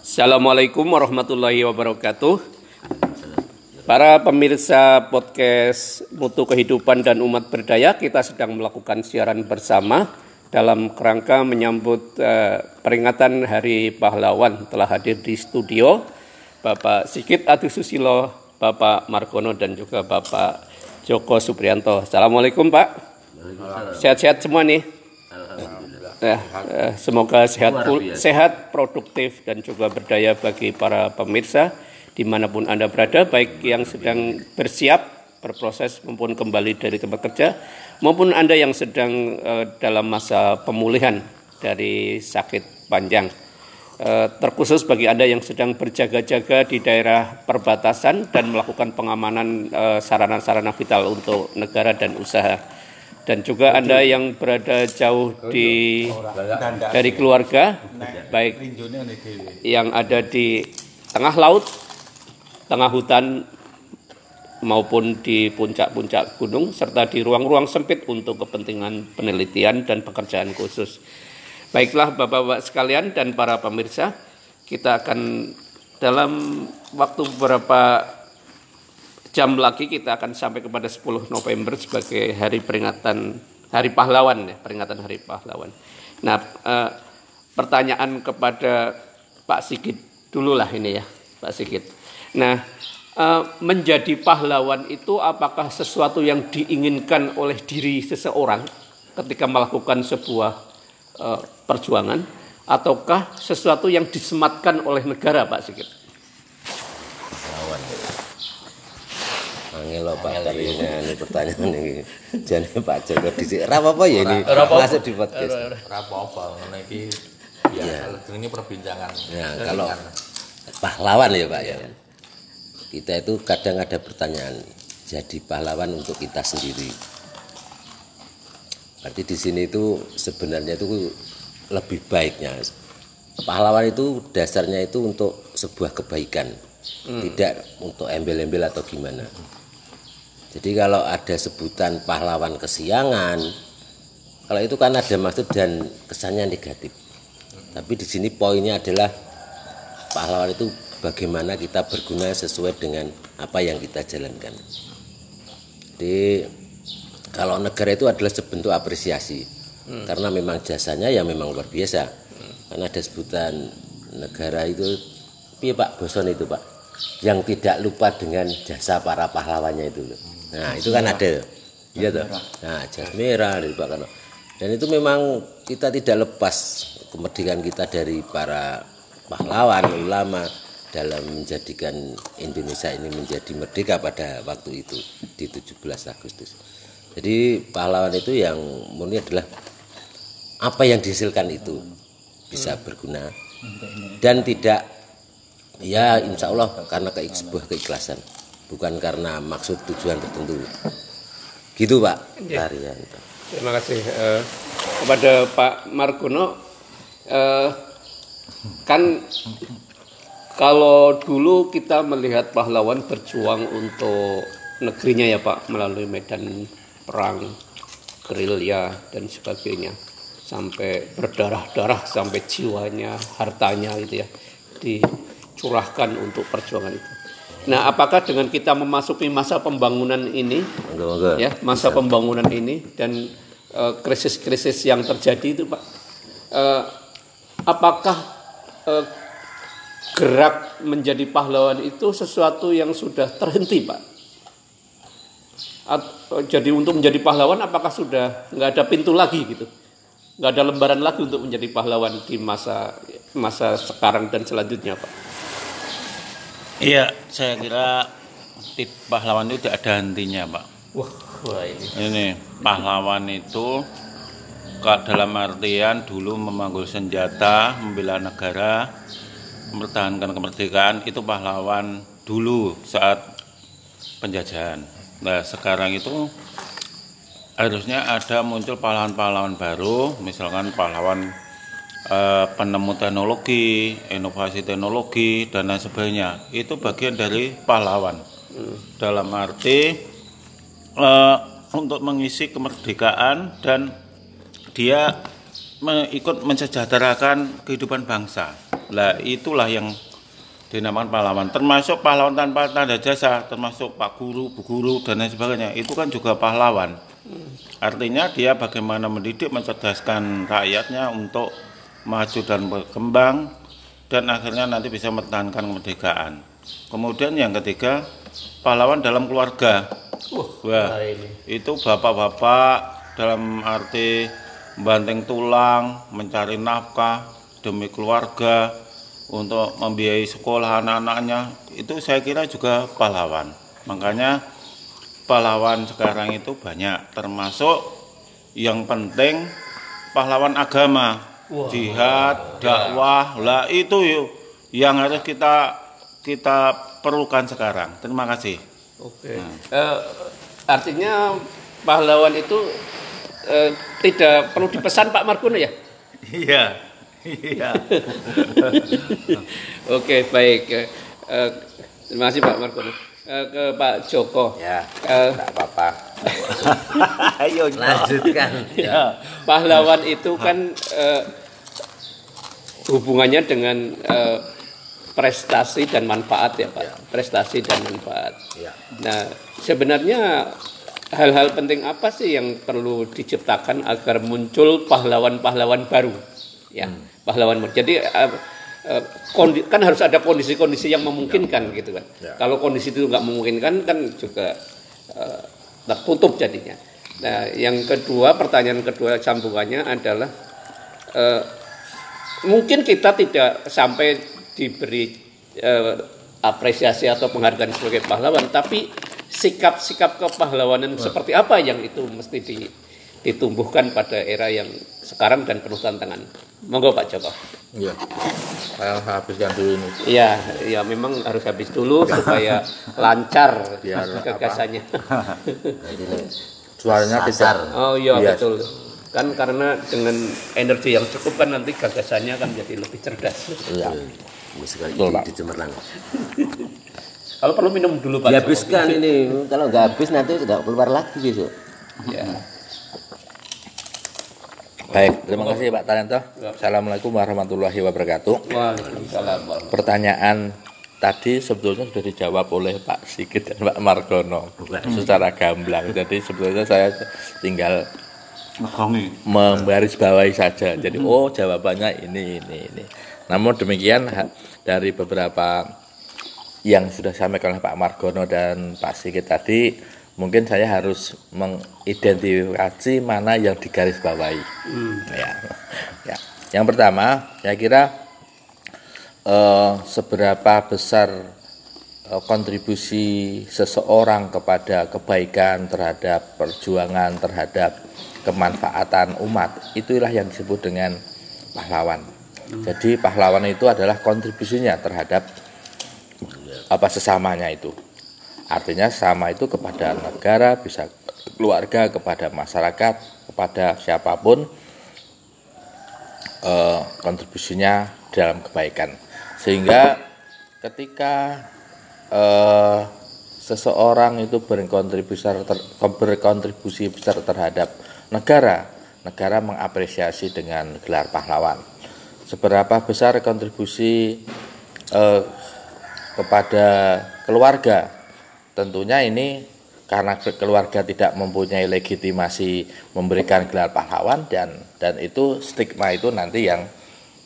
Assalamualaikum warahmatullahi wabarakatuh. Para pemirsa podcast Mutu Kehidupan dan Umat Berdaya, kita sedang melakukan siaran bersama dalam kerangka menyambut uh, peringatan Hari Pahlawan. Telah hadir di studio Bapak Sikit Adu Susilo, Bapak Margono dan juga Bapak Joko Suprianto. Assalamualaikum Pak. Sehat-sehat semua nih. Ya, eh, semoga sehat, sehat, produktif dan juga berdaya bagi para pemirsa di mana pun anda berada, baik yang sedang bersiap berproses maupun kembali dari tempat kerja, maupun anda yang sedang uh, dalam masa pemulihan dari sakit panjang. Uh, terkhusus bagi anda yang sedang berjaga-jaga di daerah perbatasan dan melakukan pengamanan sarana-sarana uh, vital untuk negara dan usaha dan juga Anda yang berada jauh di dari keluarga. Baik. Yang ada di tengah laut, tengah hutan maupun di puncak-puncak gunung serta di ruang-ruang sempit untuk kepentingan penelitian dan pekerjaan khusus. Baiklah Bapak-bapak sekalian dan para pemirsa, kita akan dalam waktu beberapa jam lagi kita akan sampai kepada 10 November sebagai hari peringatan Hari Pahlawan ya, peringatan Hari Pahlawan. Nah, eh, pertanyaan kepada Pak Sigit dulu lah ini ya, Pak Sigit. Nah, eh, menjadi pahlawan itu apakah sesuatu yang diinginkan oleh diri seseorang ketika melakukan sebuah eh, perjuangan ataukah sesuatu yang disematkan oleh negara, Pak Sigit? Angel Pak tadi ini pertanyaan ini. Jadi Pak Joko di Ora apa ya ini masuk di podcast. Ora apa-apa ngene iki ya ini perbincangan. Ya kalau pahlawan ya Pak ya. Kita itu kadang ada pertanyaan jadi pahlawan untuk kita sendiri. Berarti di sini itu sebenarnya itu lebih baiknya. Pahlawan itu dasarnya itu untuk sebuah kebaikan, hmm. tidak untuk embel-embel atau gimana. Jadi kalau ada sebutan pahlawan kesiangan, kalau itu kan ada maksud dan kesannya negatif. Tapi di sini poinnya adalah pahlawan itu bagaimana kita berguna sesuai dengan apa yang kita jalankan. Jadi kalau negara itu adalah sebentuk apresiasi hmm. karena memang jasanya ya memang luar biasa. Hmm. Karena ada sebutan negara itu, iya Pak Boson itu Pak, yang tidak lupa dengan jasa para pahlawannya itu loh. Nah, itu kan ada. Iya toh. Nah, jas merah dari Pak Karno. Dan itu memang kita tidak lepas kemerdekaan kita dari para pahlawan, ulama dalam menjadikan Indonesia ini menjadi merdeka pada waktu itu di 17 Agustus. Jadi pahlawan itu yang murni adalah apa yang dihasilkan itu bisa berguna dan tidak ya insya Allah karena ke, sebuah keikhlasan. Bukan karena maksud tujuan tertentu. Gitu pak. Ya. terima kasih uh, kepada Pak Margono. Uh, kan kalau dulu kita melihat pahlawan berjuang untuk negerinya ya Pak melalui medan perang gerilya dan sebagainya. Sampai berdarah-darah sampai jiwanya hartanya gitu ya dicurahkan untuk perjuangan itu Nah, apakah dengan kita memasuki masa pembangunan ini, ya masa Bisa. pembangunan ini dan eh, krisis-krisis uh, yang terjadi itu, Pak, uh, apakah uh, gerak menjadi pahlawan itu sesuatu yang sudah terhenti, Pak? At, jadi untuk menjadi pahlawan, apakah sudah nggak ada pintu lagi gitu? Nggak ada lembaran lagi untuk menjadi pahlawan di masa masa sekarang dan selanjutnya, Pak? Iya, saya kira tip pahlawan itu tidak ada hentinya, Pak. Wah, wah ini. Ini pahlawan itu dalam artian dulu memanggul senjata, membela negara, mempertahankan kemerdekaan itu pahlawan dulu saat penjajahan. Nah, sekarang itu harusnya ada muncul pahlawan-pahlawan baru, misalkan pahlawan Eh, penemu teknologi, inovasi teknologi dan lain sebagainya. Itu bagian dari pahlawan. Dalam arti uh, untuk mengisi kemerdekaan dan dia ikut mensejahterakan kehidupan bangsa. Lah itulah yang dinamakan pahlawan. Termasuk pahlawan tanpa tanda jasa, termasuk Pak Guru, Bu Guru dan lain sebagainya. Itu kan juga pahlawan. Artinya dia bagaimana mendidik, mencerdaskan rakyatnya untuk maju dan berkembang dan akhirnya nanti bisa mempertahankan kemerdekaan. Kemudian yang ketiga, pahlawan dalam keluarga. Wah, itu bapak-bapak dalam arti banting tulang, mencari nafkah demi keluarga untuk membiayai sekolah anak-anaknya. Itu saya kira juga pahlawan. Makanya pahlawan sekarang itu banyak, termasuk yang penting pahlawan agama, jihad, dakwah, lah itu yuk yang harus kita kita perlukan sekarang. Terima kasih. Oke. Eh, artinya pahlawan itu eh, tidak perlu dipesan Pak Margono ya? Iya, iya. Oke, baik. Eh, eh, terima kasih Pak Margono. Eh, ke Pak Joko. Ya, tidak apa-apa. Ayo Lanjutkan. Ya. pahlawan itu kan eh, hubungannya dengan eh, prestasi dan manfaat ya Pak. Prestasi dan manfaat. Ya. Nah, sebenarnya hal-hal penting apa sih yang perlu diciptakan agar muncul pahlawan-pahlawan baru? Ya, pahlawan baru. Jadi eh, eh, kondi- kan harus ada kondisi-kondisi yang memungkinkan gitu kan. Ya. Kalau kondisi itu nggak memungkinkan kan juga eh, tertutup jadinya. Nah, yang kedua pertanyaan kedua sambungannya adalah eh, mungkin kita tidak sampai diberi eh, apresiasi atau penghargaan sebagai pahlawan, tapi sikap-sikap kepahlawanan seperti apa yang itu mesti di- ditumbuhkan pada era yang sekarang dan penuh tantangan. Monggo Pak Joko. Iya. Saya habiskan dulu ini. Iya, ya memang harus habis dulu supaya lancar Biar gagasannya. Jadi ini Suaranya tidak. Oh iya Iya. betul. Kan karena dengan energi yang cukup kan nanti gagasannya kan jadi lebih cerdas. Iya. Betul, Pak. Cemerlang. Kalau perlu minum dulu Pak. Joko. Dihabiskan ini. Kalau nggak habis nanti nggak keluar lagi besok. Ya. Baik, terima kasih Pak Talento. Assalamualaikum warahmatullahi wabarakatuh. Waalaikumsalam. Pertanyaan tadi sebetulnya sudah dijawab oleh Pak Sigit dan Pak Margono secara gamblang. Jadi sebetulnya saya tinggal Ngegongi. membarisbawahi saja. Jadi oh jawabannya ini ini ini. Namun demikian dari beberapa yang sudah disampaikan oleh Pak Margono dan Pak Sigit tadi, mungkin saya harus mengidentifikasi mana yang digarisbawahi. Ya. ya. Yang pertama, saya kira eh, seberapa besar eh, kontribusi seseorang kepada kebaikan terhadap perjuangan terhadap kemanfaatan umat itulah yang disebut dengan pahlawan. Jadi pahlawan itu adalah kontribusinya terhadap apa sesamanya itu. Artinya sama itu kepada negara, bisa keluarga, kepada masyarakat, kepada siapa pun eh, kontribusinya dalam kebaikan. Sehingga ketika eh, seseorang itu berkontribusi ter- berkontribusi besar terhadap negara, negara mengapresiasi dengan gelar pahlawan. Seberapa besar kontribusi eh, kepada keluarga, tentunya ini karena ke- keluarga tidak mempunyai legitimasi memberikan gelar pahlawan dan dan itu stigma itu nanti yang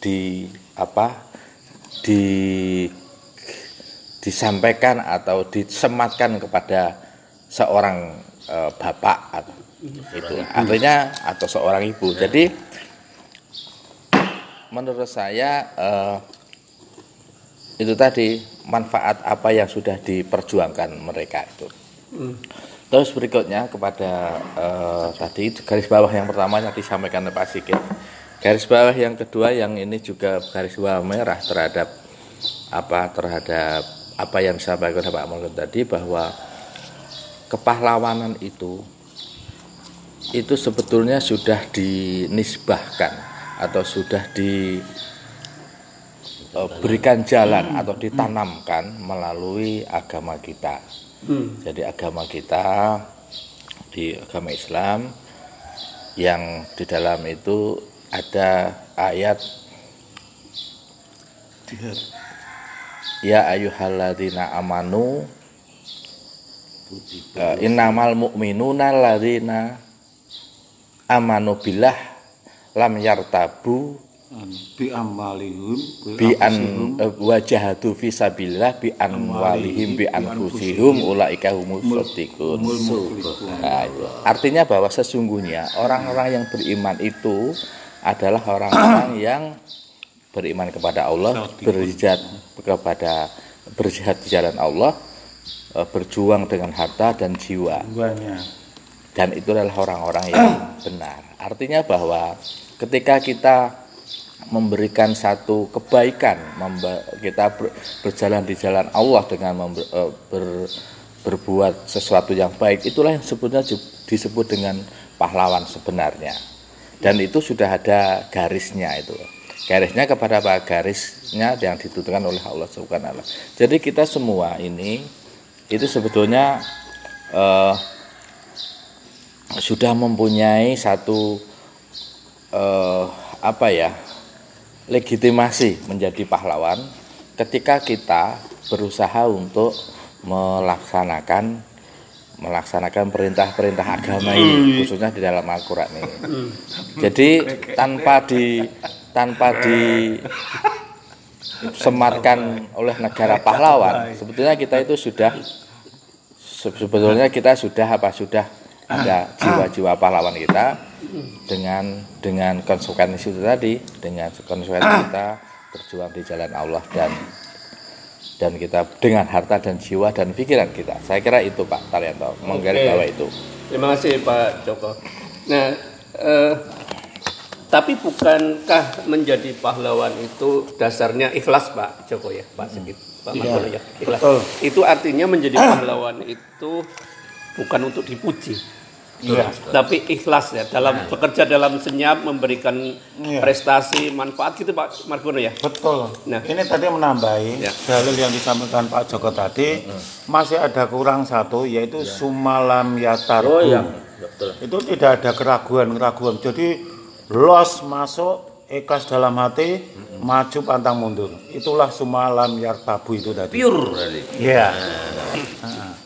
di apa di disampaikan atau disematkan kepada seorang eh, bapak atau itu. Artinya atau seorang ibu. Jadi menurut saya eh, itu tadi manfaat apa yang sudah diperjuangkan mereka itu. Terus berikutnya kepada eh, tadi garis bawah yang pertama yang disampaikan oleh Pak Sigit. Garis bawah yang kedua yang ini juga garis bawah merah terhadap apa terhadap apa yang disampaikan oleh Pak Mulkun tadi bahwa kepahlawanan itu itu sebetulnya sudah dinisbahkan atau sudah di berikan jalan atau ditanamkan melalui agama kita. Jadi agama kita di agama Islam yang di dalam itu ada ayat Ya ayyuhalladzina amanu uh, innamal mu'minuna alladzina amanu billah lam yartabu bi amalihim bi an uh, wajahatu fi sabilillah bi anwalihim bi anfusihim ulaika humus itu. Artinya bahwa sesungguhnya orang-orang yang beriman itu adalah orang-orang yang beriman kepada Allah, berjihad kepada berjihad di jalan Allah, eh, berjuang dengan harta dan jiwa. Dan itu adalah orang-orang yang benar. Artinya bahwa ketika kita memberikan satu kebaikan, kita ber- berjalan di jalan Allah dengan eh, ber- berbuat sesuatu yang baik, itulah yang sebetulnya ju- disebut dengan pahlawan sebenarnya. Dan itu sudah ada garisnya itu. Garisnya kepada apa? Garisnya yang ditentukan oleh Allah Subhanahu. Jadi kita semua ini itu sebetulnya eh, sudah mempunyai satu eh, apa ya legitimasi menjadi pahlawan ketika kita berusaha untuk melaksanakan melaksanakan perintah-perintah agama ini khususnya di dalam Al-Qur'an ini. Jadi tanpa di tanpa di sematkan oleh negara pahlawan, sebetulnya kita itu sudah se- sebetulnya kita sudah apa sudah ada jiwa-jiwa pahlawan kita dengan dengan konsekuensi itu tadi dengan konsekuensi kita berjuang di jalan Allah dan dan kita dengan harta dan jiwa dan pikiran kita. Saya kira itu Pak Taryanto menggaris bawah itu. Terima kasih Pak Joko. Nah, eh, tapi bukankah menjadi pahlawan itu dasarnya ikhlas Pak Joko ya, Pak Sigit, Pak Margono ya, ikhlas. betul. Itu artinya menjadi pahlawan itu bukan untuk dipuji, Iya. tapi ikhlas ya dalam bekerja dalam senyap memberikan Iya. prestasi manfaat gitu Pak Margono ya. Betul. Nah. Ini tadi menambahi Ya. dalil yang disampaikan Pak Joko tadi masih ada kurang satu yaitu sumalam yatarku. oh iya betul Itu tidak ada keraguan-keraguan. Jadi los masuk ikhlas dalam hati, maju pantang mundur. Itulah sumalam yartabu itu tadi. Pure. Iya.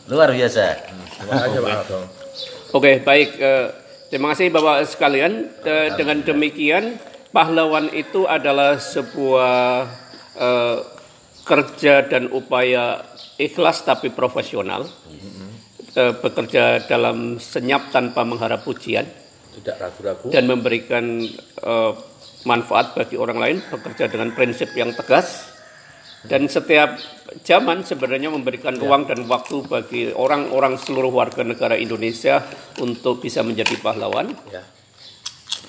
Luar biasa. Oke, baik. eh, terima kasih Bapak sekalian. Eh, dengan demikian, pahlawan itu adalah sebuah eh, kerja dan upaya ikhlas tapi profesional. Bekerja dalam senyap tanpa mengharap pujian tidak ragu-ragu dan memberikan manfaat bagi orang lain, bekerja dengan prinsip yang tegas dan setiap zaman sebenarnya memberikan ruang dan waktu bagi orang-orang seluruh warga negara Indonesia untuk bisa menjadi pahlawan. ya.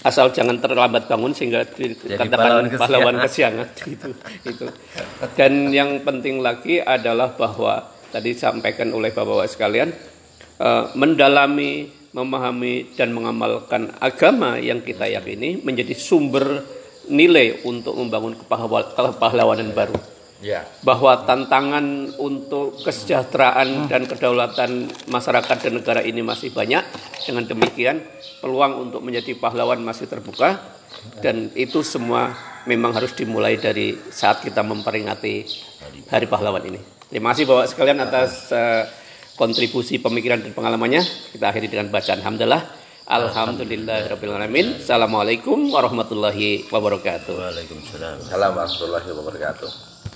Asal jangan terlambat bangun sehingga dikatakan pahlawan kesiangan itu itu. Dan yang penting lagi adalah bahwa tadi sampaikan oleh Bapak-bapak sekalian eh, mendalami, memahami dan mengamalkan agama yang kita yakini menjadi sumber nilai untuk membangun kepahlawa- kepahlawanan baru ya bahwa tantangan untuk kesejahteraan dan kedaulatan masyarakat dan negara ini masih banyak. Dengan demikian, peluang untuk menjadi pahlawan masih terbuka dan itu semua memang harus dimulai dari saat kita memperingati Hari Pahlawan ini. Terima kasih Bapak sekalian atas eh, kontribusi pemikiran dan pengalamannya. Kita akhiri dengan bacaan hamdalah. Alhamdulillahirrahmanirrahim. Assalamualaikum warahmatullahi wabarakatuh. Waalaikumsalam. Assalamualaikum warahmatullahi wabarakatuh